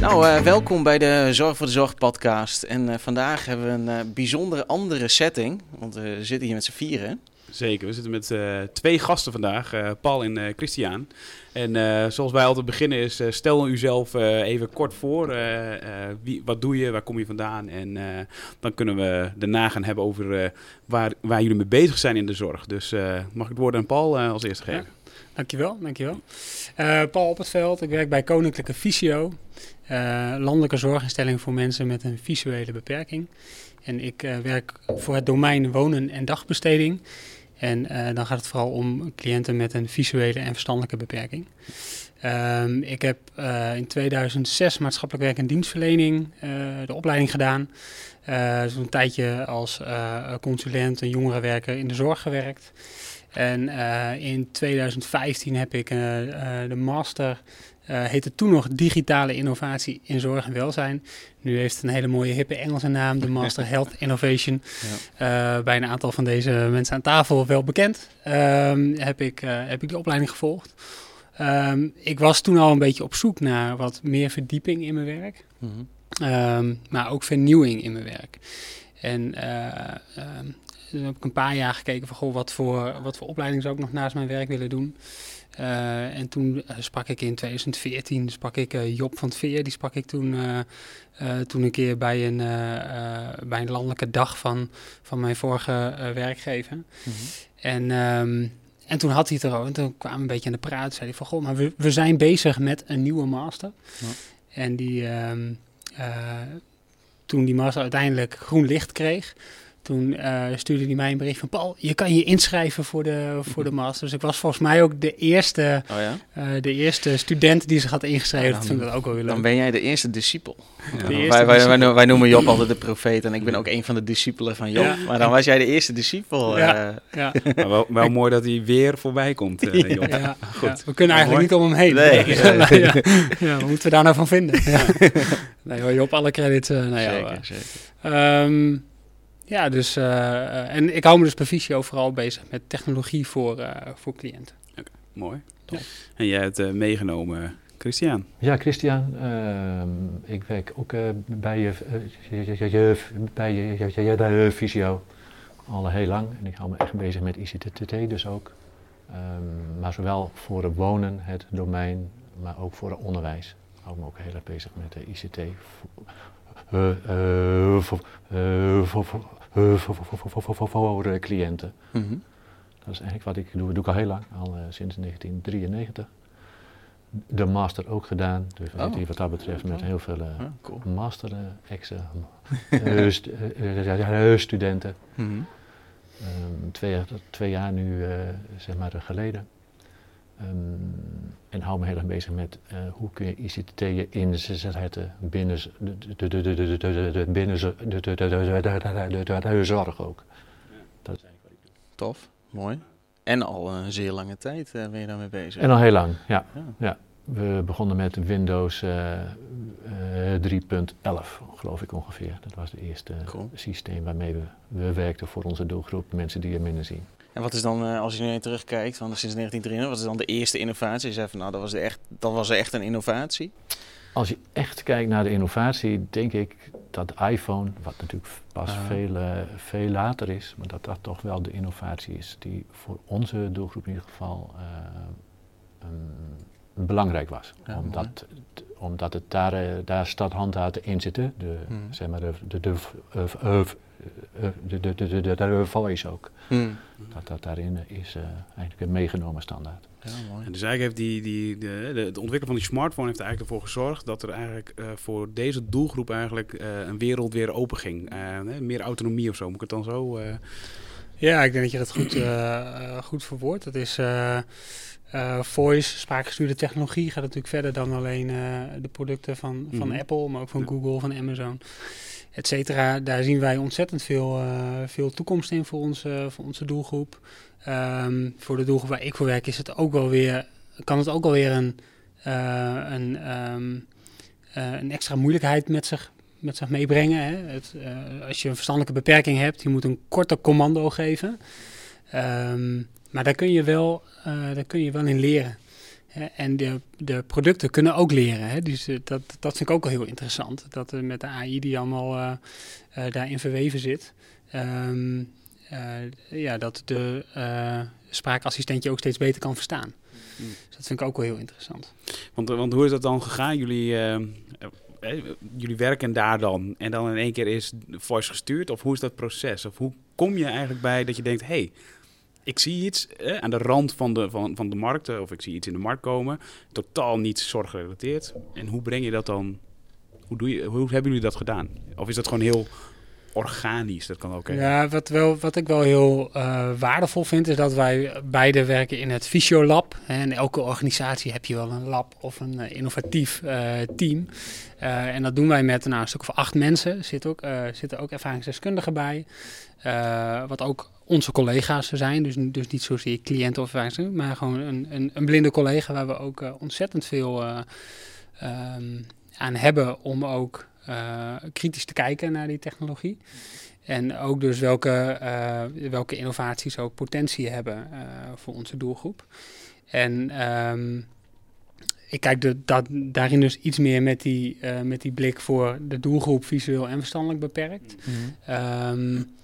Nou, uh, welkom bij de Zorg voor de Zorg podcast. En uh, vandaag hebben we een uh, bijzondere andere setting, want we zitten hier met z'n vieren. Zeker, we zitten met twee gasten vandaag, Paul en Christian. En zoals wij altijd beginnen is, stel uzelf even kort voor. wie, wat doe je, waar kom je vandaan? En dan kunnen we daarna gaan hebben over waar, waar jullie mee bezig zijn in de zorg. Dus mag ik het woord aan Paul als eerste geven? Ja. Dankjewel, dankjewel. Uh, Paul op het veld, ik werk bij Koninklijke Visio, uh, landelijke zorginstelling voor mensen met een visuele beperking. En ik uh, werk voor het domein wonen en dagbesteding. En dan gaat het vooral om cliënten met een visuele en verstandelijke beperking. Um, ik heb in 2006 maatschappelijk werk en dienstverlening de opleiding gedaan. dus een tijdje als consulent en jongerenwerker in de zorg gewerkt. En uh, in 2015 heb ik uh, uh, de master, heette toen nog digitale innovatie in zorg en welzijn. Nu heeft het een hele mooie hippe Engelse naam, de Master Health Innovation. Ja. bij een aantal van deze mensen aan tafel wel bekend. Um, heb, ik, heb ik die opleiding gevolgd. Um, ik was toen al een beetje op zoek naar wat meer verdieping in mijn werk. Mm -hmm. um, maar ook vernieuwing in mijn werk. En dus heb ik een paar jaar gekeken van goh, wat voor, wat voor opleiding zou ik nog naast mijn werk willen doen. Uh, en toen uh, sprak ik in 2014 sprak ik uh, Job van het Veer. Die sprak ik toen, toen een keer bij een, bij een landelijke dag van, van mijn vorige werkgever. Mm -hmm. En, um, en toen had hij het erover. En toen kwamen we een beetje aan de praat. Zei hij van goh, maar we, we zijn bezig met een nieuwe master. Ja. En die, um, toen die master uiteindelijk groen licht kreeg toen uh, stuurde hij mij een bericht van Paul, je kan je inschrijven voor de, voor de master. Dus ik was volgens mij ook de eerste, oh ja? uh, de eerste student die zich had ingeschreven. Ja, dan, dat vind ik dat ook wel weer leuk. Dan ben jij de eerste discipel. Ja. De eerste wij, wij, wij, wij, noemen Job altijd de profeet en ik ben ook een van de discipelen van Job. Maar dan was jij de eerste discipel. Ja. Uh, ja. Maar wel, wel mooi dat hij weer voorbij komt, Job. Ja, Goed. we kunnen eigenlijk niet om hem heen. Nee. ja, wat moeten we daar nou van vinden? nee hoor, Job, alle credits jou. Zeker, zeker. Um, ja, dus, uh, en ik hou me dus bij Visio vooral bezig met technologie voor, uh, voor cliënten. Okay, mooi. Ja. En jij hebt uh, meegenomen Christian. Ja, Christian. ik werk ook bij, je, bij, je, bij Visio al heel lang. En ik hou me echt bezig met ICT dus ook. Um, maar zowel voor het wonen, het domein, maar ook voor het onderwijs. Ik hou me ook heel erg bezig met de ICT. Uh, uh, voor, cliënten. Mm -hmm. Dat is eigenlijk wat ik doe. Doe ik al heel lang, al uh, sinds 1993. De master ook gedaan, dus oh. wat dat betreft met heel veel uh, ah, master studenten. Mm -hmm. um, twee, jaar nu, uh, zeg maar, geleden. Um, en hou me heel erg bezig met uh, hoe kun je ICT inzetten binnen de, de, de, de, de, de, binnen de, de, de, de, de, zorg ook. Dat is eigenlijk wat ik doe. Tof, mooi. En al een zeer lange tijd uh, ben je daarmee bezig. En al heel lang, ja. ja. ja. We begonnen met Windows uh, uh, 3.11, geloof ik ongeveer. Dat was het eerste cool. systeem waarmee we, we werkten voor onze doelgroep, mensen die er minder zien. En wat is dan, uh, als je nu terugkijkt, van sinds 1993, wat is dan de eerste innovatie? Je zei van nou, dat was, de echt, dat was echt een innovatie. Als je echt kijkt naar de innovatie, denk ik dat de iPhone, wat natuurlijk pas uh. veel, uh, veel later is, maar dat dat toch wel de innovatie is die voor onze doelgroep in ieder geval um, belangrijk was. Ja, omdat, omdat het daar, daar handhaven in zitten, de, hmm. zeg maar de, de, de, de, de, de, de, de voice ook. Hmm. Dat dat daarin is uh, eigenlijk een meegenomen standaard. Ja, mooi. En dus eigenlijk heeft die, die, de, de, het ontwikkelen van die smartphone heeft er eigenlijk ervoor gezorgd dat er eigenlijk uh, voor deze doelgroep eigenlijk uh, een wereld weer open ging. meer autonomie of zo, moet ik het dan zo... Ja, ik denk dat je dat goed, goed verwoordt. Dat is... voice, spraakgestuurde technologie gaat natuurlijk verder dan alleen de producten van, van mm. Apple, maar ook van ja. Google, van Amazon et cetera. Daar zien wij ontzettend veel, uh, veel toekomst in voor onze, voor onze doelgroep. Um, voor de doelgroep waar ik voor werk is het ook wel weer, kan het ook wel weer een, een, um, uh, een extra moeilijkheid met zich, met zich meebrengen. Hè. Het, als je een verstandelijke beperking hebt, je moet een korte commando geven. Um, maar daar kun je wel, daar kun je wel in leren. En de, de producten kunnen ook leren. Hè? Dus eh, dat, dat vind ik ook wel heel interessant. Dat met de AI die allemaal uh, uh, daarin verweven zit. Um, ja, dat de spraakassistent je ook steeds beter kan verstaan. Mm. Dus dat vind ik ook wel heel interessant. Want, want hoe is dat dan gegaan? Jullie jullie werken daar dan en dan in één keer is voice gestuurd? Of hoe is dat proces? Of hoe kom je eigenlijk bij dat je denkt, hey, ik zie iets eh, aan de rand van de, van, van de markt, of ik zie iets in de markt komen, totaal niet zorggerelateerd. En hoe breng je dat dan, hoe, doe je, hoe hebben jullie dat gedaan? Of is dat gewoon heel organisch. Dat kan ook. Ja, wat, wel, wat ik wel heel uh, waardevol vind, is dat wij beide werken in het Fysiolab. En elke organisatie heb je wel een lab of een uh, innovatief uh, team. en dat doen wij met nou, een stuk van acht mensen. Zit ook, zitten ook ervaringsdeskundigen bij. wat ook onze collega's zijn. Dus, dus niet zozeer cliënten of ervaringsdeskundigen, maar gewoon een, een, een, blinde collega waar we ook ontzettend veel um, aan hebben om ook uh, kritisch te kijken naar die technologie. En ook dus welke, welke innovaties ook potentie hebben voor onze doelgroep. En um, ik kijk de, dat, daarin dus iets meer met die, met die blik voor de doelgroep visueel en verstandelijk beperkt. Mm -hmm. um,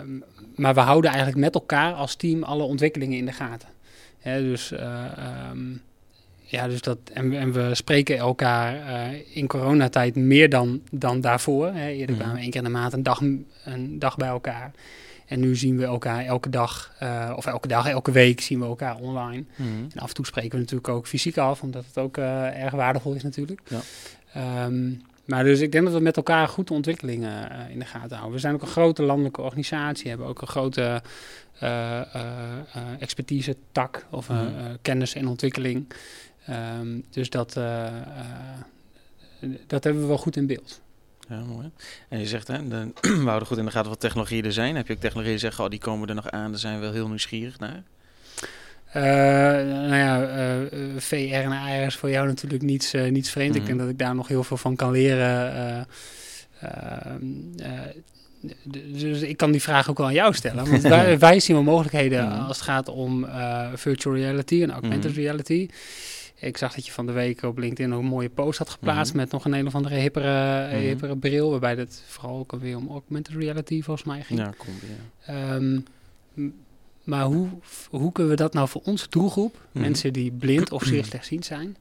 um, maar we houden eigenlijk met elkaar als team alle ontwikkelingen in de gaten. Dus ja, dus dat, en, en we spreken elkaar uh, in coronatijd meer dan, dan daarvoor. Hè. Eerder mm. kwamen we één keer in de maand een dag, een dag bij elkaar. En nu zien we elkaar elke dag, uh, of elke dag, elke week zien we elkaar online. Mm. En af en toe spreken we natuurlijk ook fysiek af, omdat het ook erg waardevol is natuurlijk. Ja. Um, maar dus ik denk dat we met elkaar goed de ontwikkelingen uh, in de gaten houden. We zijn ook een grote landelijke organisatie, hebben ook een grote uh, uh, expertise tak of mm. kennis en ontwikkeling. Um, dus dat, dat hebben we wel goed in beeld. Ja, mooi. En je zegt, hè, de, we houden goed in de gaten wat technologieën er zijn. Heb je ook technologieën die zeggen, oh, die komen er nog aan, daar zijn we wel heel nieuwsgierig naar? Uh, nou ja, VR en AR is voor jou natuurlijk niets, niets vreemd. Mm -hmm. Ik denk dat ik daar nog heel veel van kan leren. dus ik kan die vraag ook wel aan jou stellen. Want wij, wij zien wel mogelijkheden mm -hmm. als het gaat om virtual reality en augmented mm -hmm. reality. Ik zag dat je van de week op LinkedIn ook een mooie post had geplaatst mm -hmm. met nog een een of andere hippere, mm -hmm. hippere bril, waarbij het vooral ook alweer om augmented reality volgens mij ging. Ja, komt, ja. Um, maar hoe, hoe kunnen we dat nou voor onze doelgroep, mm -hmm. mensen die blind of zeer slechtziend zijn,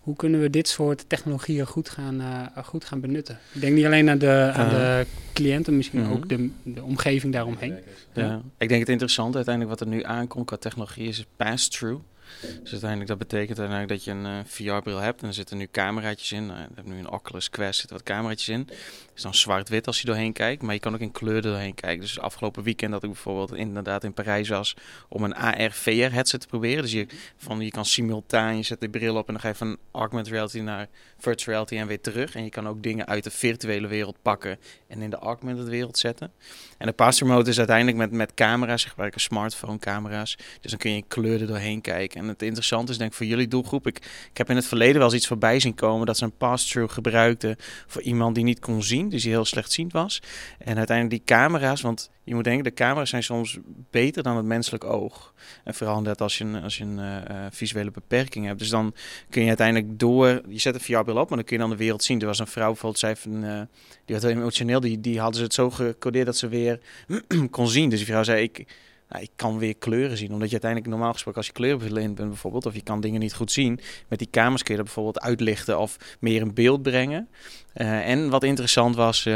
hoe kunnen we dit soort technologieën goed gaan, uh, goed gaan benutten? Ik denk niet alleen aan de, aan de cliënten, misschien mm -hmm. ook de, de omgeving daaromheen. Ja. ja. ik denk het interessante uiteindelijk wat er nu aankomt qua technologie is pass-through. Dus uiteindelijk, dat betekent uiteindelijk dat je een uh, VR-bril hebt en er zitten nu cameraatjes in. Uh, heb nu een Oculus Quest, zitten wat cameraatjes in. Is dan zwart-wit als je doorheen kijkt, maar je kan ook in kleur doorheen kijken. Dus afgelopen weekend dat ik bijvoorbeeld inderdaad in Parijs was om een AR-VR-headset te proberen. Dus je, van, je kan simultaan, je zet de bril op en dan ga je van augmented reality naar virtual reality en weer terug. En je kan ook dingen uit de virtuele wereld pakken en in de augmented wereld zetten. En de pass mode is uiteindelijk met, met camera's, ze gebruiken smartphone camera's. Dus dan kun je in kleur doorheen kijken. En het interessante is denk ik voor jullie doelgroep. Ik, ik heb in het verleden wel eens iets voorbij zien komen dat ze een pass-through gebruikten voor iemand die niet kon zien, dus die heel slechtziend was. En uiteindelijk die camera's, want je moet denken, de camera's zijn soms beter dan het menselijk oog. En vooral net als je een, als je een uh, visuele beperking hebt. Dus dan kun je uiteindelijk door, je zet een VR-bril op, maar dan kun je dan de wereld zien. Er was een vrouw bijvoorbeeld, zei van, uh, die had heel emotioneel, die, die hadden ze het zo gecodeerd dat ze weer kon zien. Dus die vrouw zei, ik nou, ik kan weer kleuren zien. Omdat je uiteindelijk normaal gesproken als je kleurenblind bent bijvoorbeeld, of je kan dingen niet goed zien, met die kamers kun je dat bijvoorbeeld uitlichten of meer in beeld brengen. Uh, en wat interessant was, uh,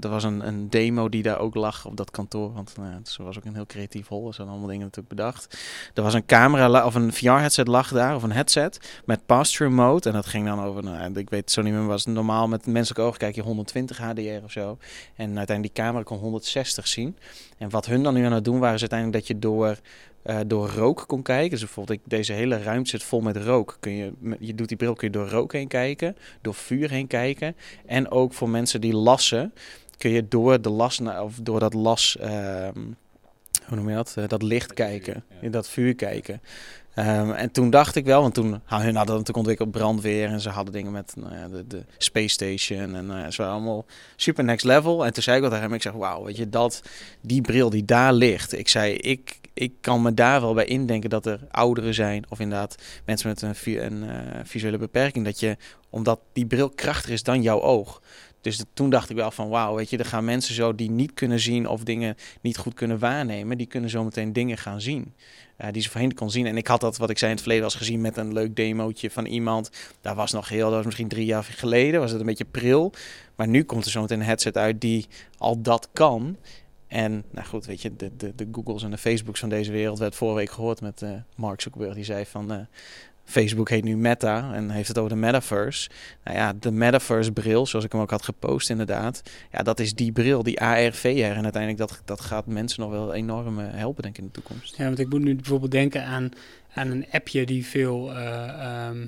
er was een, een, demo die daar ook lag op dat kantoor. Want uh, het was ook een heel creatief hol. Er zijn allemaal dingen natuurlijk bedacht. Er was een camera of een VR-headset lag daar, of een headset met pass-through mode. En dat ging dan over, nou, ik weet zo niet meer, was normaal met menselijk oog kijk je 120 HDR of zo. En uiteindelijk die camera kon 160 zien. En wat hun dan nu aan het doen waren, is uiteindelijk dat je door uh, door rook kon kijken. Dus bijvoorbeeld, ik, deze hele ruimte zit vol met rook. Kun je, je doet die bril, kun je door rook heen kijken, door vuur heen kijken. En ook voor mensen die lassen, kun je door de las, of door dat las, uh, hoe noem je dat, uh, dat licht kijken, in dat vuur kijken. Um, en toen dacht ik wel, want toen hun hadden natuurlijk ontwikkeld brandweer en ze hadden dingen met nou ja, de, de, Space Station en ze waren allemaal super next level. En toen zei ik wat tegen hem, ik zeg, wauw, weet je, dat, die bril die daar ligt. Ik zei, ik, ik kan me daar wel bij indenken dat er ouderen zijn, of inderdaad mensen met een, een eh, visuele beperking, dat je, omdat die bril krachtiger is dan jouw oog. Dus toen dacht ik wel van wauw, weet je, er gaan mensen zo die niet kunnen zien of dingen niet goed kunnen waarnemen, die kunnen zometeen dingen gaan zien. eh, die ze voorheen kon zien. En ik had dat, wat ik zei in het verleden, was gezien met een leuk demootje van iemand. Daar was nog heel, dat was misschien drie jaar geleden, was het een beetje pril. Maar nu komt er zometeen een headset uit die al dat kan. En nou goed, weet je, de, de, de Googles en de Facebooks van deze wereld werd vorige week gehoord met eh, Mark Zuckerberg. Die zei van eh, Facebook heet nu Meta en heeft het over de metaverse. Nou ja, de metaverse bril, zoals ik hem ook had gepost inderdaad. Ja, dat is die bril, die AR, VR. En uiteindelijk dat, dat gaat mensen nog wel enorm eh, helpen denk ik in de toekomst. Ja, want ik moet nu bijvoorbeeld denken aan, aan een appje die veel eh, ehm,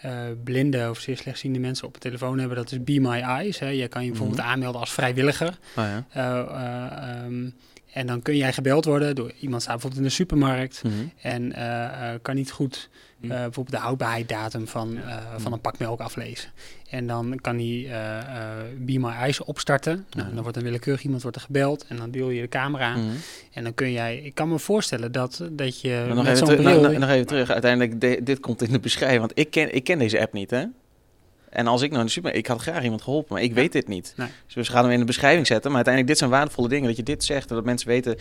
eh, blinde of zeer slechtziende mensen op een telefoon hebben. Dat is Be My Eyes. Hè. Je kan je bijvoorbeeld Mhm. aanmelden als vrijwilliger. Oh ja. Eh, eh, ehm, en dan kun jij gebeld worden door iemand staat bijvoorbeeld in de supermarkt Mhm. en kan niet goed Eh, bijvoorbeeld de houdbaarheidsdatum van, eh, van een pak melk aflezen. En dan kan eh Be My Eyes opstarten. Nou, dan wordt een willekeurig iemand wordt er gebeld en dan deel je de camera aan. Mhm. En dan kun jij, ik kan me voorstellen dat, dat je Maar nog, met even zo'n terug, bril... nog, nog even terug. Uiteindelijk, de- dit komt in de beschrijving. Want ik ken, ik ken deze app niet, hè? En als ik nou in de super... Ik had graag iemand geholpen, maar ik weet dit niet. Nee. Dus we gaan hem in de beschrijving zetten. Maar uiteindelijk, dit zijn waardevolle dingen. Dat je dit zegt en dat mensen weten...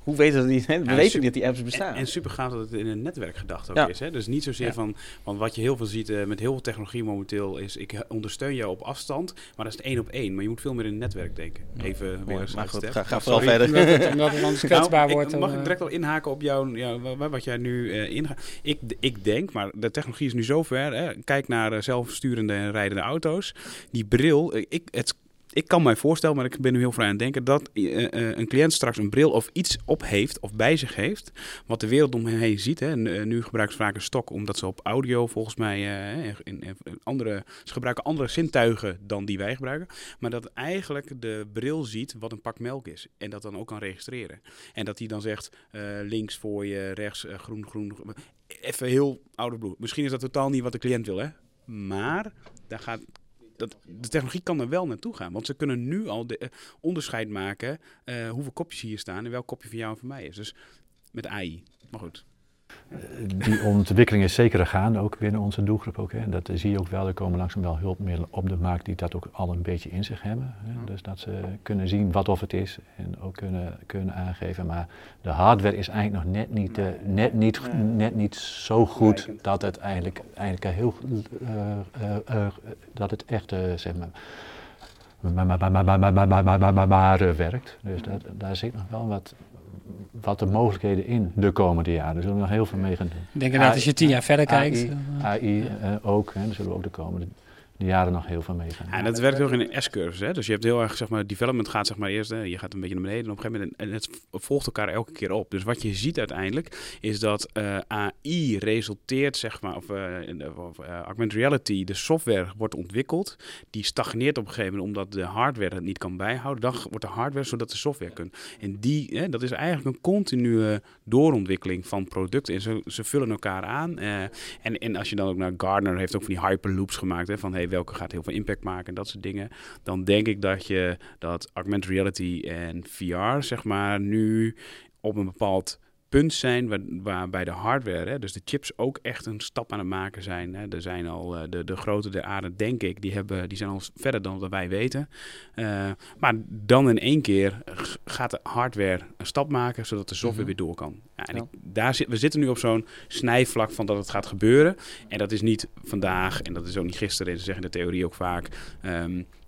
Hoe weten dat die, we Ja, weten super- niet dat die apps bestaan? En, en super gaaf dat het in een netwerk gedacht ook Ja. is. Hè? Dus niet zozeer Ja. van, want wat je heel veel ziet eh, met heel veel technologie momenteel is, ik ondersteun jou op afstand, maar dat is het één op één. Maar je moet veel meer in een netwerk denken. Ja. Even weer Mooi, eens maar goed, uitstep. ga, ga vooral verder. Omdat het, omdat het anders kwetsbaar Nou, ik- wordt. mag dan, ik direct al inhaken op jou, wat jij nu eh ingaat? Ik, ik denk, maar de technologie is nu zover. Hè, kijk naar eh, zelfsturende en rijdende auto's. Die bril, eh, ik, het, ik kan mij voorstellen, maar ik ben nu heel vrij aan het denken, dat eh, eh, een cliënt straks een bril of iets op heeft of bij zich heeft, wat de wereld om hem heen ziet. Hè. Eh, nu gebruiken ze vaak een stok, omdat ze op audio volgens mij eh, in, in, andere, ze gebruiken andere zintuigen dan die wij gebruiken. Maar dat eigenlijk de bril ziet wat een pak melk is. En dat dan ook kan registreren. En dat hij dan zegt, links voor je, rechts, groen, groen. groen. Even heel oude bloed. Misschien is dat totaal niet wat de cliënt wil, hè. Maar daar gaat, dat, de technologie kan er wel naartoe gaan. Want ze kunnen nu al de, eh, onderscheid maken eh, hoeveel kopjes hier staan en welk kopje van jou en van mij is. Dus met AI. Maar goed. Die ontwikkeling is zeker gaande, ook binnen onze doelgroep. Ook, hè. Dat zie je ook wel. Er komen langzaam wel hulpmiddelen op de markt die dat ook al een beetje in zich hebben. Hè. Dus dat ze kunnen zien wat of het is en ook kunnen, kunnen aangeven. Maar de hardware is eigenlijk nog net niet, eh, net niet, net niet zo goed dat het eigenlijk, eigenlijk heel, eh, eh, eh, dat het echt, eh, zeg maar, maar, maar, maar, maar, maar, maar, maar, maar, maar, eh, werkt. Dus daar zit nog wel wat, wat de mogelijkheden in de komende jaren. Daar zullen we nog heel veel mee gaan doen. ik denk inderdaad, als je tien jaar verder kijkt... AI, eh, AI eh, ook, hè, daar zullen we ook de komende jaren nog heel veel mee gaan Ja, en dat werkt erg in een S-curves. Hè? Dus je hebt heel erg, zeg maar, development gaat zeg maar eerst, hè, je gaat een beetje naar beneden en op gegeven moment, en het volgt elkaar elke keer op. Dus wat je ziet uiteindelijk, is dat eh, AI resulteert, zeg maar, of, eh, in of eh, augmented reality, de software wordt ontwikkeld, die stagneert op een gegeven moment omdat de hardware het niet kan bijhouden. Dan wordt de hardware zodat de software kan. En die, hè, dat is eigenlijk een continue doorontwikkeling van producten. En ze, ze vullen elkaar aan. en, en als je dan ook naar Gardner heeft ook van die hyperloops gemaakt, hè, van hey, welke gaat heel veel impact maken en dat soort dingen. Dan denk ik dat je dat augmented reality en VR, zeg maar, nu op een bepaald punt zijn waar, waarbij de hardware, hè, dus de chips, ook echt een stap aan het maken zijn. Hè. Er zijn al eh, de, de grote der aarde, denk ik, die, hebben, die zijn al verder dan wat wij weten. Eh, maar dan in één keer gaat de hardware een stap maken, zodat de software Mhm. weer door kan. Ja, en ik, daar zit, we zitten nu op zo'n snijvlak van dat het gaat gebeuren. En dat is niet vandaag, en dat is ook niet gisteren, ze zeggen in de theorie ook vaak.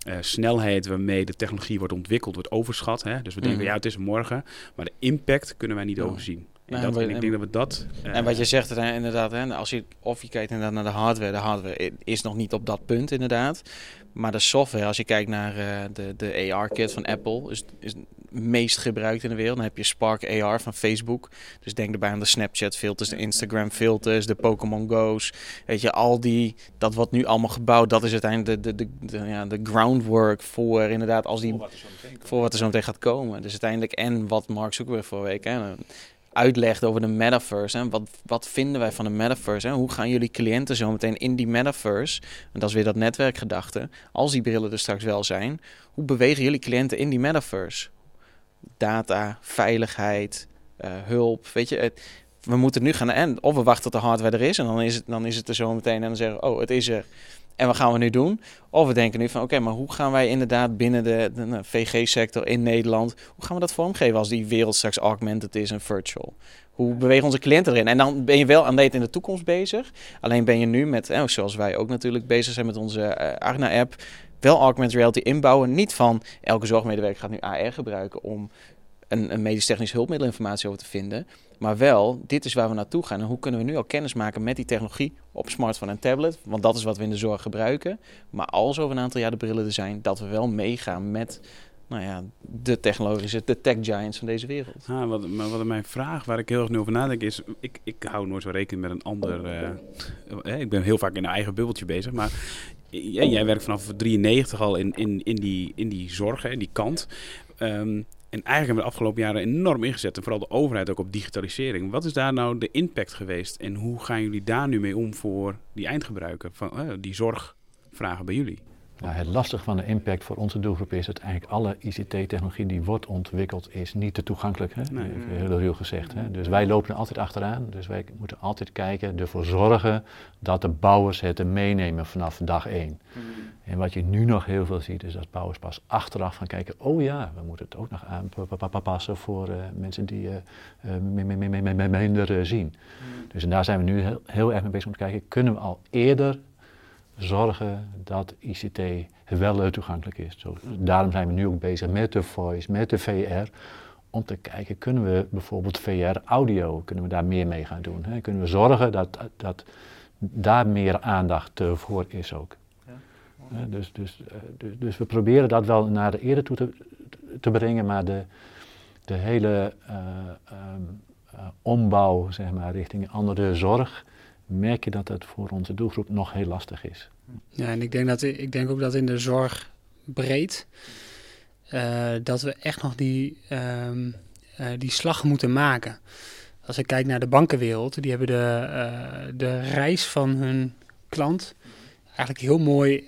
eh, snelheid waarmee de technologie wordt ontwikkeld, wordt overschat. Hè? Dus we denken, Mhm. ja, het is morgen. Maar de impact kunnen wij niet overzien. En, dat, en ik denk dat we dat... eh, En wat je zegt eh, inderdaad, hè, als je, of je kijkt inderdaad naar de hardware. De hardware is nog niet op dat punt inderdaad. Maar de software, als je kijkt naar eh, de, de AR-kit van Apple, is, is het meest gebruikt in de wereld. Dan heb je Spark AR van Facebook. Dus denk erbij aan de Snapchat-filters, de Instagram-filters, de Pokémon Go's. Weet je, al die, dat wordt nu allemaal gebouwd. Dat is uiteindelijk de, de, de, de, ja, de groundwork voor inderdaad, als die voor wat er zo meteen gaat komen. Dus uiteindelijk, en wat Mark Zuckerberg vorige week hè, uitlegt over de metaverse. Hè. Wat, wat vinden wij van de metaverse? Hè? Hoe gaan jullie cliënten zo meteen in die metaverse? En dat is weer dat netwerkgedachte. Als die brillen er straks wel zijn, hoe bewegen jullie cliënten in die metaverse? Data, veiligheid, eh, hulp. Weet je, het, we moeten nu gaan en of we wachten tot de hardware er is en dan is het, dan is het er zo meteen en dan zeggen oh, het is er. En wat gaan we nu doen? Of we denken nu van oké, maar hoe gaan wij inderdaad binnen de, de, VG-sector in Nederland, hoe gaan we dat vormgeven als die wereld straks augmented is en virtual? Hoe bewegen onze cliënten erin? En dan ben je wel aan het in de toekomst bezig. Alleen ben je nu met, eh, zoals wij ook natuurlijk bezig zijn met onze uh, Arna-app, wel augmented reality inbouwen. Niet van elke zorgmedewerker gaat nu AR gebruiken om een, een medisch technisch hulpmiddelinformatie over te vinden. Maar wel, dit is waar we naartoe gaan. En hoe kunnen we nu al kennis maken met die technologie op smartphone en tablet? Want dat is wat we in de zorg gebruiken. Maar als over een aantal jaar de brillen er zijn, dat we wel meegaan met nou ja, de technologische, de tech giants van deze wereld. Ah, wat, maar wat mijn vraag, waar ik heel erg nu over nadenk, is: ik, ik hou nooit zo rekening met een ander. Uh, eh, ik ben heel vaak in een eigen bubbeltje bezig, maar jij, jij werkt vanaf 93 al in, in, in, die, in die zorg, in die kant. Um, en eigenlijk hebben we de afgelopen jaren enorm ingezet. En vooral de overheid ook op digitalisering. Wat is daar nou de impact geweest? En hoe gaan jullie daar nu mee om voor die eindgebruiker? Van, uh, die zorgvragen bij jullie? Nou, het lastige van de impact voor onze doelgroep is dat eigenlijk alle ICT-technologie die wordt ontwikkeld, is niet te toegankelijk. Hè? Nee. Heel gezegd. Hè? Dus wij lopen er altijd achteraan. Dus wij moeten altijd kijken, ervoor zorgen dat de bouwers het meenemen vanaf dag één. Mm. En wat je nu nog heel veel ziet, is dat bouwers pas achteraf gaan kijken, oh ja, we moeten het ook nog aanpassen voor uh, mensen die uh, minder zien. Mm. Dus en daar zijn we nu heel, heel erg mee bezig om te kijken, kunnen we al eerder zorgen dat ICT wel toegankelijk is. Zo, daarom zijn we nu ook bezig met de voice, met de VR, om te kijken, kunnen we bijvoorbeeld VR-audio, kunnen we daar meer mee gaan doen? Hè? Kunnen we zorgen dat, dat daar meer aandacht uh, voor is ook? Ja. dus, dus, uh, dus, dus, we proberen dat wel naar de eerder toe te, te brengen, maar de, de hele uh, um, ombouw zeg maar, richting andere zorg, merk je dat het voor onze doelgroep nog heel lastig is. Ja, en ik denk, dat, ik denk ook dat in de zorg breed, uh, dat we echt nog die, um, uh, die slag moeten maken. Als ik kijk naar de bankenwereld, die hebben de, uh, de reis van hun klant eigenlijk heel mooi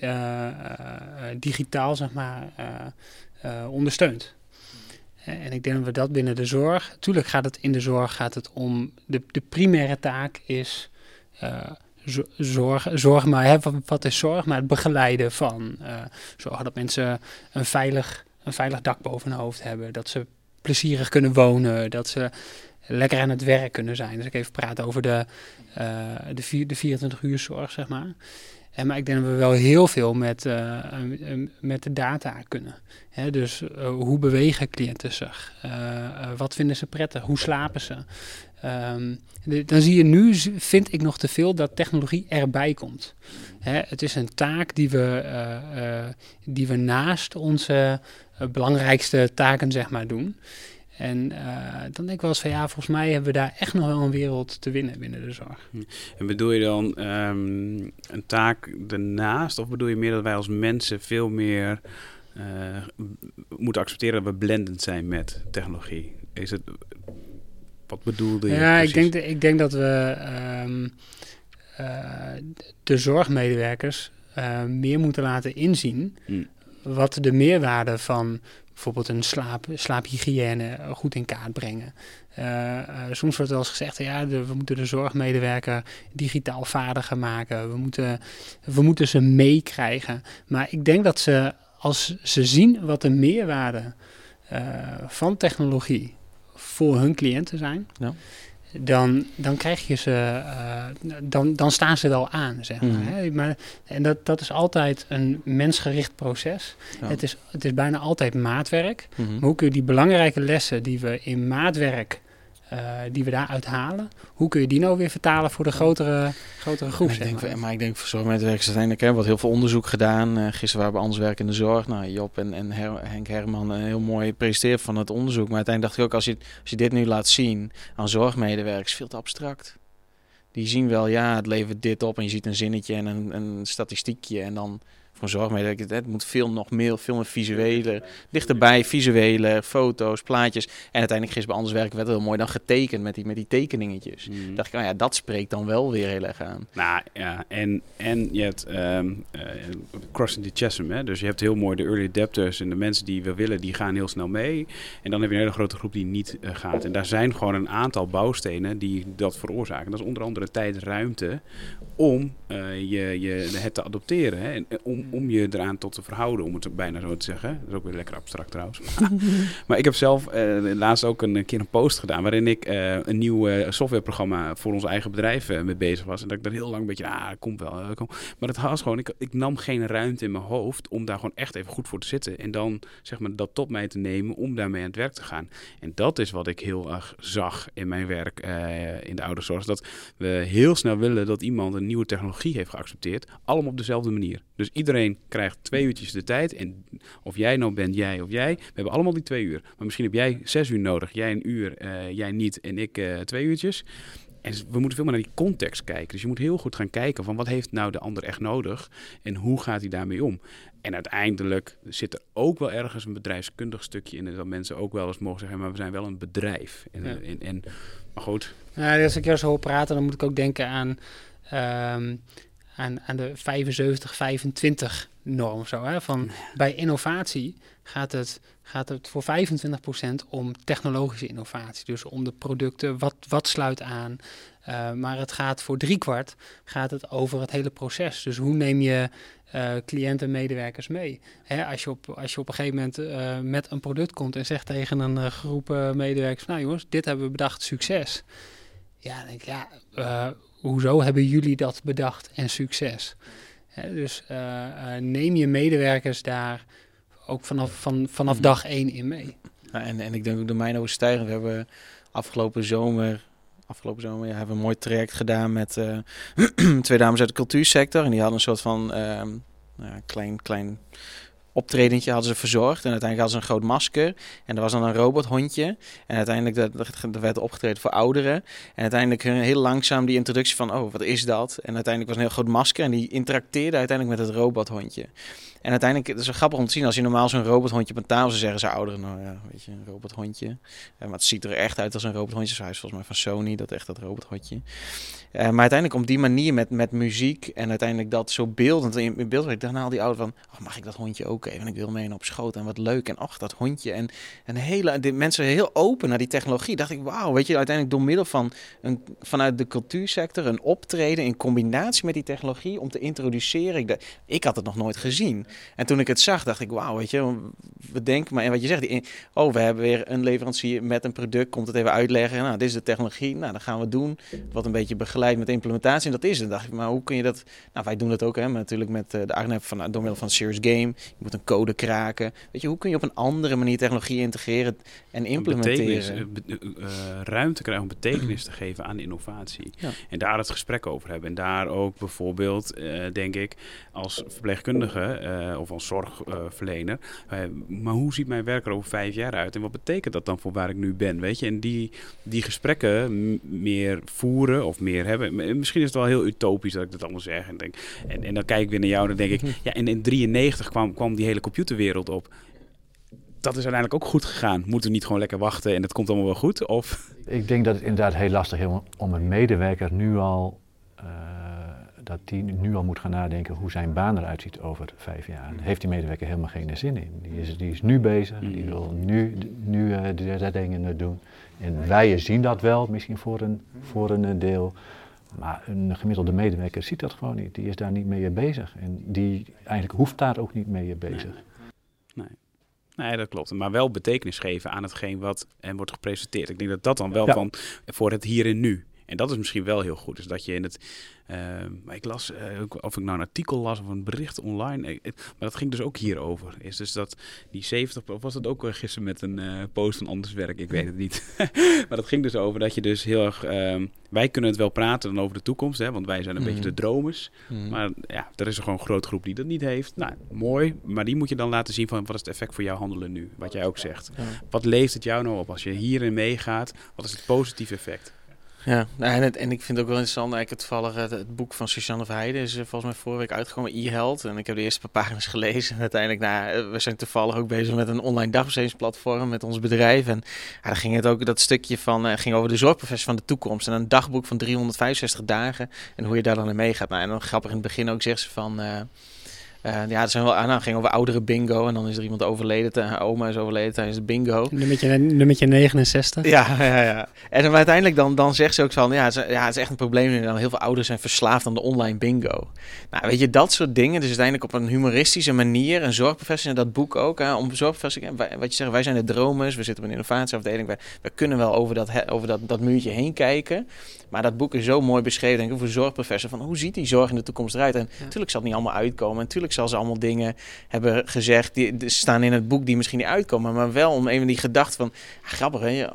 digitaal, zeg maar, ondersteund. En ik denk dat we dat binnen de zorg. Tuurlijk gaat het in de zorg gaat het om. De, de primaire taak is zorg, zorg maar, wat is zorg? Maar het begeleiden van uh, zorgen dat mensen een veilig, een veilig dak boven hun hoofd hebben. Dat ze plezierig kunnen wonen. Dat ze lekker aan het werk kunnen zijn. Dus ik even praten over de, uh, de, de 24 uur zorg, zeg maar. Maar ik denk dat we wel heel veel met, uh, met de data kunnen. Hè, dus hoe bewegen cliënten zich? wat vinden ze prettig? Hoe slapen ze? Um, dan zie je nu, vind ik nog te veel, dat technologie erbij komt. Hè, het is een taak die we, die we naast onze belangrijkste taken zeg maar, doen. En dan denk ik wel eens van ja, volgens mij hebben we daar echt nog wel een wereld te winnen binnen de zorg. Hm. En bedoel je dan um, een taak ernaast? Of bedoel je meer dat wij als mensen veel meer moeten accepteren dat we blendend zijn met technologie? Is het wat bedoelde je? Ja, ik denk, ik denk dat we um, uh, de zorgmedewerkers meer moeten laten inzien hmm. wat de meerwaarde van bijvoorbeeld een slaap, slaaphygiëne goed in kaart brengen. Uh, soms wordt wel eens gezegd, ja, we moeten de zorgmedewerker digitaal vaardiger maken. We moeten, we moeten ze meekrijgen. Maar ik denk dat ze, als ze zien wat de meerwaarde van technologie voor hun cliënten zijn, ja. Dan, dan krijg je ze, uh, dan, dan staan ze wel aan, zeg maar. Mm. Hè? maar en dat, dat is altijd een mensgericht proces. Ja. Het, is, het is bijna altijd maatwerk. Mm -hmm. Maar hoe kun je die belangrijke lessen die we in maatwerk uh, die we daaruit halen. Hoe kun je die nou weer vertalen voor de grotere, grotere groep? ik denk, maar. maar. ik denk voor zorgmedewerkers uiteindelijk hè, wordt heel veel onderzoek gedaan. Uh, gisteren waren we anders werk in de zorg. Nou, Job en, en Her Henk Herman uh, heel mooi presenteerd van het onderzoek. Maar uiteindelijk dacht ik ook, als je, als je dit nu laat zien aan zorgmedewerkers, veel te abstract. Die zien wel, ja, het levert dit op en je ziet een zinnetje en een, een statistiekje en dan voor zorgmedewerker, het moet veel nog meer, veel meer visuele, dichterbij, visuele, foto's, plaatjes. En uiteindelijk gisteren bij Anders Werken werd het heel mooi dan getekend met die, met die tekeningetjes. Mm. dacht ik, nou ja, dat spreekt dan wel weer heel erg aan. Nou ja, en, en je hebt ehm, eh, crossing the chasm. Hè? Dus je hebt heel mooi de early adapters en de mensen die we willen, die gaan heel snel mee. En dan heb je een hele grote groep die niet eh, gaat. En daar zijn gewoon een aantal bouwstenen die dat veroorzaken. Dat is onder andere tijd, ruimte om eh, je, je, het te adopteren. Hè? En, eh, om, je eraan tot te verhouden, om het bijna zo te zeggen. Dat is ook weer lekker abstract trouwens. maar ik heb zelf eh, laatst ook een keer een post gedaan waarin ik eh, een nieuw eh, softwareprogramma voor ons eigen bedrijf mee bezig was. En dat ik er heel lang een beetje, ah, komt wel. komt. Maar het was gewoon, ik, ik nam geen ruimte in mijn hoofd om daar gewoon echt even goed voor te zitten. En dan zeg maar dat tot mij te nemen om daarmee aan het werk te gaan. En dat is wat ik heel erg zag in mijn werk in de ouderenzorg. Dat we heel snel willen dat iemand een nieuwe technologie heeft geaccepteerd. Allemaal op dezelfde manier. Dus iedereen krijgt twee uurtjes de tijd. En of jij nou bent, jij of jij. We hebben allemaal die twee uur. Maar misschien heb jij zes uur nodig. Jij een uur, eh, jij niet en ik eh, twee uurtjes. En we moeten veel meer naar die context kijken. Dus je moet heel goed gaan kijken van wat heeft nou de ander echt nodig en hoe gaat hij daarmee om. En uiteindelijk zit er ook wel ergens een bedrijfskundig stukje in. Dat mensen ook wel eens mogen zeggen, maar we zijn wel een bedrijf. En, Ja. en, en, maar goed, Nou, als ik jou zo hoor praten, dan moet ik ook denken aan, ehm, aan, aan de 75-25 norm. of Zo, hè? Van, bij innovatie gaat het, gaat het voor 25% om technologische innovatie. Dus om de producten, wat, wat sluit aan. Eh, maar het gaat voor driekwart gaat het over het hele proces. Dus hoe neem je eh, cliënten en medewerkers mee? Hè, als, je op, als je op een gegeven moment eh, met een product komt en zegt tegen een groep medewerkers... nou jongens, dit hebben we bedacht, succes. Ja, dan denk ik, ja, hoezo hebben jullie dat bedacht en succes? Hè, dus eh, eh, neem je medewerkers daar ook vanaf, van, vanaf Mhm. dag één in mee. Ja, en, en ik denk ook de mijn overstijgend. We hebben afgelopen zomer, afgelopen zomer, ja, hebben we een mooi traject gedaan met eh, twee dames uit de cultuursector. En die hadden een soort van ehm, nou klein, klein optredentje hadden ze verzorgd. En uiteindelijk hadden ze een groot masker. En er was dan een robothondje. En uiteindelijk dat, werd opgetreden voor ouderen. En uiteindelijk heel langzaam die introductie van, oh, wat is dat? En uiteindelijk was een heel groot masker. En die interacteerde uiteindelijk met het robothondje. En uiteindelijk, het is wel grappig om te zien, als je normaal zo'n robothondje op een tafel zou zeggen, ze ouderen, nou ja, weet je, een robothondje. Eh, maar het ziet er echt uit als een robothondje. Hij is volgens mij van Sony, dat echt dat robothondje. Eh, maar uiteindelijk op die manier met, met muziek en uiteindelijk dat zo beeldend in, beeld, daarna al die ouder van, oh, mag ik dat hondje ook even? Ik wil mee op schoot en wat leuk en ach, dat hondje. En, en hele, mensen heel open naar die technologie. Dacht ik, wauw, weet je, uiteindelijk door middel van een, vanuit de cultuursector een optreden in combinatie met die technologie om te introduceren. Ik, ik had het nog nooit gezien. En toen ik het zag, dacht ik, wauw, weet je, we denken maar, en wat je zegt, die, oh, we hebben weer een leverancier met een product, komt het even uitleggen. Nou, dit is de technologie, nou, dat gaan we doen. Wat een beetje begeleid met implementatie, en dat is het. dacht ik, maar hoe kun je dat, nou, wij doen dat ook, hè, maar natuurlijk met eh, de Arnhem van, door middel van Serious Game. Je moet een code kraken. Weet je, hoe kun je op een andere manier technologie integreren en implementeren? eh, eh, ruimte krijgen om betekenis te geven aan innovatie. Ja. En daar het gesprek over hebben. En daar ook bijvoorbeeld, denk ik, als verpleegkundige of als zorgverlener. eh, maar hoe ziet mijn werk er over vijf jaar uit? En wat betekent dat dan voor waar ik nu ben? Weet je, en die, die gesprekken meer voeren of meer hebben. M- Misschien is het wel heel utopisch dat ik dat allemaal zeg. En, denk, en, en dan kijk ik weer naar jou en dan denk ik, ja, en in 93 kwam, kwam die hele computerwereld op. Dat is uiteindelijk ook goed gegaan. Moeten we niet gewoon lekker wachten en het komt allemaal wel goed? Of Ik denk dat het inderdaad heel lastig is om- om een medewerker nu al, eh, dat die nu al moet gaan nadenken hoe zijn baan eruit ziet over vijf jaar. Daar heeft die medewerker helemaal geen zin in. Die is, die is nu bezig, die Mm. wil nu, nu eh, de de dingen doen. En wij zien dat wel, misschien voor een, voor een eh, deel. Maar een gemiddelde medewerker ziet dat gewoon niet. Die is daar niet mee bezig. En die eigenlijk hoeft daar ook niet mee bezig. Nee, dat klopt. Maar wel betekenis geven aan hetgeen wat en wordt gepresenteerd. Ik denk dat dat dan wel Ja. van voor het hier en nu. En dat is misschien wel heel goed. Dus dat je in het. maar ik las, eh, of ik nou een artikel las of een bericht online. eh, maar dat ging dus ook hierover. Is dus dat die 70. Of was dat ook gisteren met een post van Anders Werk? Ik weet het niet. maar dat ging dus over dat je dus heel erg. ehm, wij kunnen het wel praten dan over de toekomst, hè, want wij zijn een Mhm. beetje de dromers. Mhm. Maar ja, er is er gewoon een groot groep die dat niet heeft. Nou, mooi. Maar die moet je dan laten zien van wat is het effect voor jouw handelen nu? Wat jij ook zegt. Ja. Wat leeft het jou nou op als je hierin meegaat? Wat is het positieve effect? Ja, en, het, en ik vind het ook wel interessant, eigenlijk toevallig het, boek van Suzanne Verheijden is eh, volgens mij vorige week uitgekomen, e-held. En ik heb de eerste paar pagina's gelezen. En uiteindelijk, nou, eh, we zijn toevallig ook bezig met een online dagbestedingsplatform met ons bedrijf. En ja, dan ging het ook, dat stukje van, eh, ging over de zorgprofessie van de toekomst. En een dagboek van 365 dagen en hoe je daar dan in meegaat. Nou, en dan grappig in het begin ook zegt ze van... ja, er zijn wel aan. Nou, ging over oudere bingo. En dan is er iemand overleden. te- Haar oma is overleden tijdens de bingo. Nummertje, nummertje 69. Ja, ja, ja. En dan uiteindelijk dan, dan zegt ze ook van, ja het, is, ja, het is echt een probleem nu. Dan heel veel ouders zijn verslaafd aan de online bingo. Nou, weet je, dat soort dingen. Dus uiteindelijk op een humoristische manier. Een zorgprofessional, dat boek ook. Hè, om wij- wat je zegt, wij zijn de dromers. We zitten op een innovatieafdeling. Wij, wij kunnen wel over, dat, over dat, dat muurtje heen kijken. Maar dat boek is zo mooi beschreven, denk ik, voor zorgprofessor. Van hoe ziet die zorg in de toekomst eruit? En Ja. natuurlijk zal het niet allemaal uitkomen. En natuurlijk zal ze allemaal dingen hebben gezegd. Die, die staan in het boek die misschien niet uitkomen. Maar wel om een van die gedachten van, ah, grappig hè.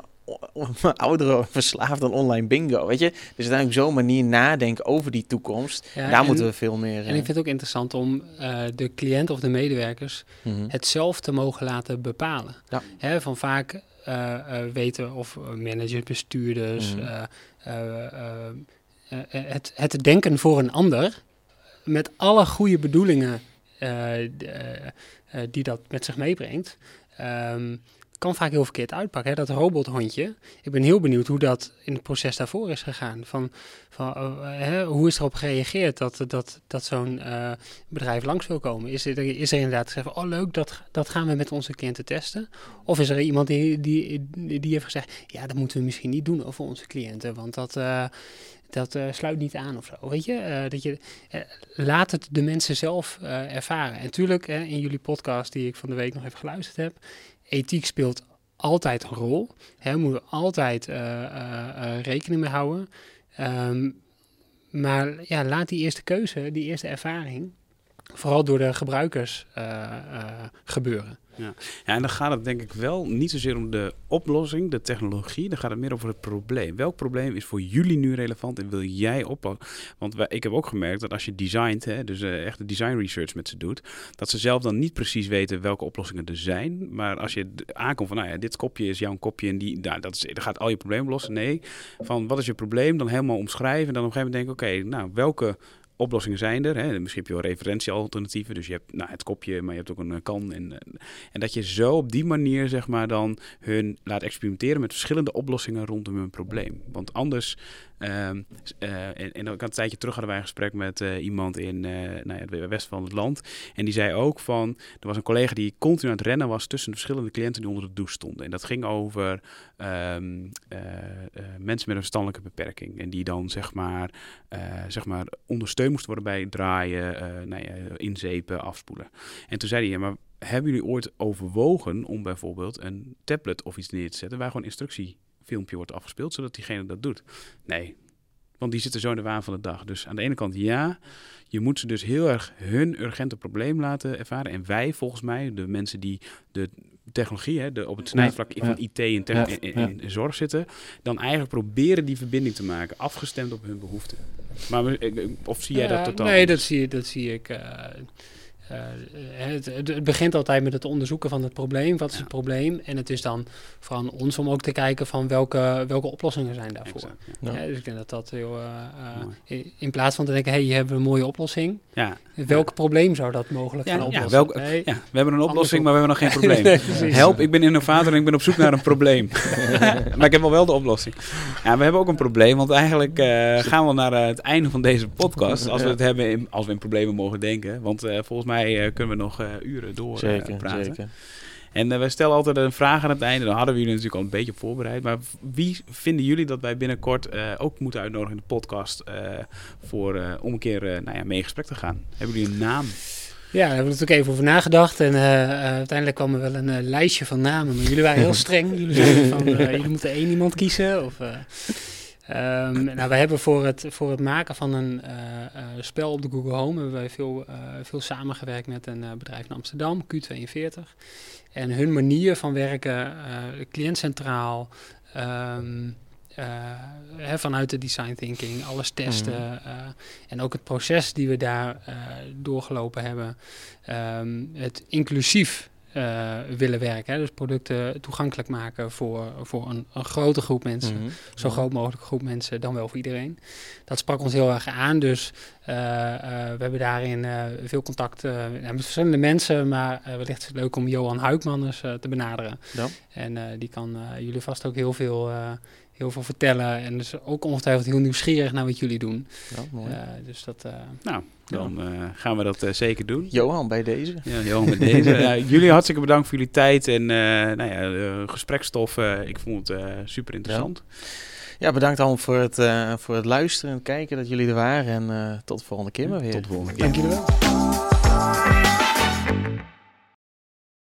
Ouderen verslaafd aan online bingo, weet je? Dus uiteindelijk zo'n manier nadenken over die toekomst. Ja, Daar en- moeten we veel meer... En ik vind het ook interessant om eh, de cliënt of de medewerkers mhm. het zelf te mogen laten bepalen. Ja. Hè, van vaak eh, eh, weten of managers, bestuurders, Mhm. eh, eh, eh, eh, het, het denken voor een ander, met alle goede bedoelingen eh, eh, eh, die dat met zich meebrengt, ehm, kan vaak heel verkeerd uitpakken. Dat robothondje, ik ben heel benieuwd hoe dat in het proces daarvoor is gegaan. Van, van, eh, hoe is erop gereageerd dat, dat, dat zo'n eh, bedrijf langs wil komen? Is er, is er inderdaad gezegd, van, oh leuk, dat, dat gaan we met onze cliënten testen? Of is er iemand die, die, die heeft gezegd, ja, dat moeten we misschien niet doen over onze cliënten, want dat, eh, dat eh, sluit niet aan of zo. Weet je, Eh, dat je eh, laat het de mensen zelf ervaren. En tuurlijk, in jullie podcast die ik van de week nog even geluisterd heb, ethiek speelt altijd een rol. Hè, moeten altijd rekening mee houden. Ehm, maar ja, laat die eerste keuze, die eerste ervaring, vooral door de gebruikers eh, eh, gebeuren. Ja, en dan gaat het denk ik wel niet zozeer om de oplossing, de technologie. Dan gaat het meer over het probleem. Welk probleem is voor jullie nu relevant en wil jij oplossen? Want ik heb ook gemerkt dat als je designt, hè, dus eh, echt de design research met ze doet, dat ze zelf dan niet precies weten welke oplossingen er zijn. Maar als je aankomt van, nou ja, dit kopje is jouw kopje en die, nou, dat, is, gaat al je problemen lossen. Nee, van wat is je probleem? Dan helemaal omschrijven en dan op een gegeven moment denken, oké, nou, welke oplossingen zijn er. Hè? Misschien heb je wel referentiealternatieven. Dus je hebt nou, het kopje, maar je hebt ook een eh, kan. En, eh, en dat je zo op die manier zeg maar dan hun laat experimenteren met verschillende oplossingen rondom hun probleem. Want anders, eh, en, en ook een tijdje terug hadden wij een gesprek met eh, iemand in eh nou het westen van het land. En die zei ook van, er was een collega die continu aan het rennen was tussen de verschillende cliënten die onder de douche stonden. En dat ging over ehm, eh, eh, mensen met een verstandelijke beperking. En die dan zeg maar, zeg maar ondersteund moesten worden bij draaien, nou ja, inzepen, afspoelen. En toen zei hij, ja, maar hebben jullie ooit overwogen om bijvoorbeeld een tablet of iets neer te zetten waar gewoon een instructiefilmpje wordt afgespeeld, zodat diegene dat doet? Nee, want die zitten zo in de waan van de dag. Dus aan de ene kant ja, je moet ze dus heel erg hun urgente probleem laten ervaren. En wij volgens mij, de mensen die de technologie, hè, de, op het snijvlak ja. van IT en Ja, in, in- zorg zitten, dan eigenlijk proberen die verbinding te maken, afgestemd op hun behoeften. Maar of zie jij dat Ja, totaal? Nee, dat zie, dat zie ik. eh, eh, het, het, begint altijd met het onderzoeken van het probleem. Wat is Ja. het probleem? En het is dan aan ons om ook te kijken van welke, welke oplossingen zijn daarvoor. Exact, ja. Ja. Ja, dus ik denk dat dat heel... eh, eh, in- in plaats van te denken, hé, hey, hier hebben we een mooie oplossing. Ja, Welk probleem zou dat mogelijk Ja, gaan ja, oplossen? welk- we hebben een oplossing, maar we hebben nog geen probleem. nee. Help, ik ben innovator en ik ben op zoek naar een probleem. maar ik heb wel wel de oplossing. Ja, we hebben ook een probleem, want eigenlijk eh, gaan we naar het einde van deze podcast. Als we het hebben, in, als we in problemen mogen denken. Want eh, volgens mij eh, kunnen we nog eh, uren door eh, Zeker, praten. zeker. En we stellen altijd een vraag aan het einde. Dan hadden we jullie natuurlijk al een beetje op voorbereid. Maar wie vinden jullie dat wij binnenkort eh, ook moeten uitnodigen in de podcast eh, voor, eh, om een keer eh, nou ja, mee in gesprek te gaan? Hebben jullie een naam? Ja, daar hebben we natuurlijk even over nagedacht. En uiteindelijk kwam er wel een lijstje van namen. Maar jullie waren heel streng. Jullie zeiden van, eh, jullie moeten één iemand kiezen. Of, ehm, nou, wij hebben voor het, voor het maken van een eh, eh, spel op de Google Home... hebben wij veel, eh, veel samengewerkt met een bedrijf in Amsterdam, Q42. En hun manier van werken, cliëntcentraal... ehm, eh, hè, vanuit de design thinking, alles testen. Eh, en ook het proces die we daar doorgelopen hebben. Ehm, het inclusief eh, willen werken. Hè? Dus producten toegankelijk maken voor, voor een, een grote groep mensen. Mhm. Zo groot mogelijk groep mensen, dan wel voor iedereen. Dat sprak ons heel erg aan. Dus eh, eh, we hebben daarin veel contact met verschillende mensen. Maar wellicht is het leuk om Johan Huikman eens te benaderen. Ja. En die kan jullie vast ook heel veel, heel veel vertellen. En dus ook ongetwijfeld heel nieuwsgierig naar wat jullie doen. Ja, mooi. Eh, dus dat... eh, Nou, dan eh, gaan we dat eh, zeker doen. Johan, bij deze. Ja, Johan, met deze. Jullie hartstikke bedankt voor jullie tijd en eh nou ja, eh, gesprekstof. eh, ik vond het eh, super interessant. Ja, bedankt allemaal voor het, eh, voor het luisteren en kijken dat jullie er waren. En eh, tot de volgende keer maar weer. Tot de volgende keer. dank jullie wel.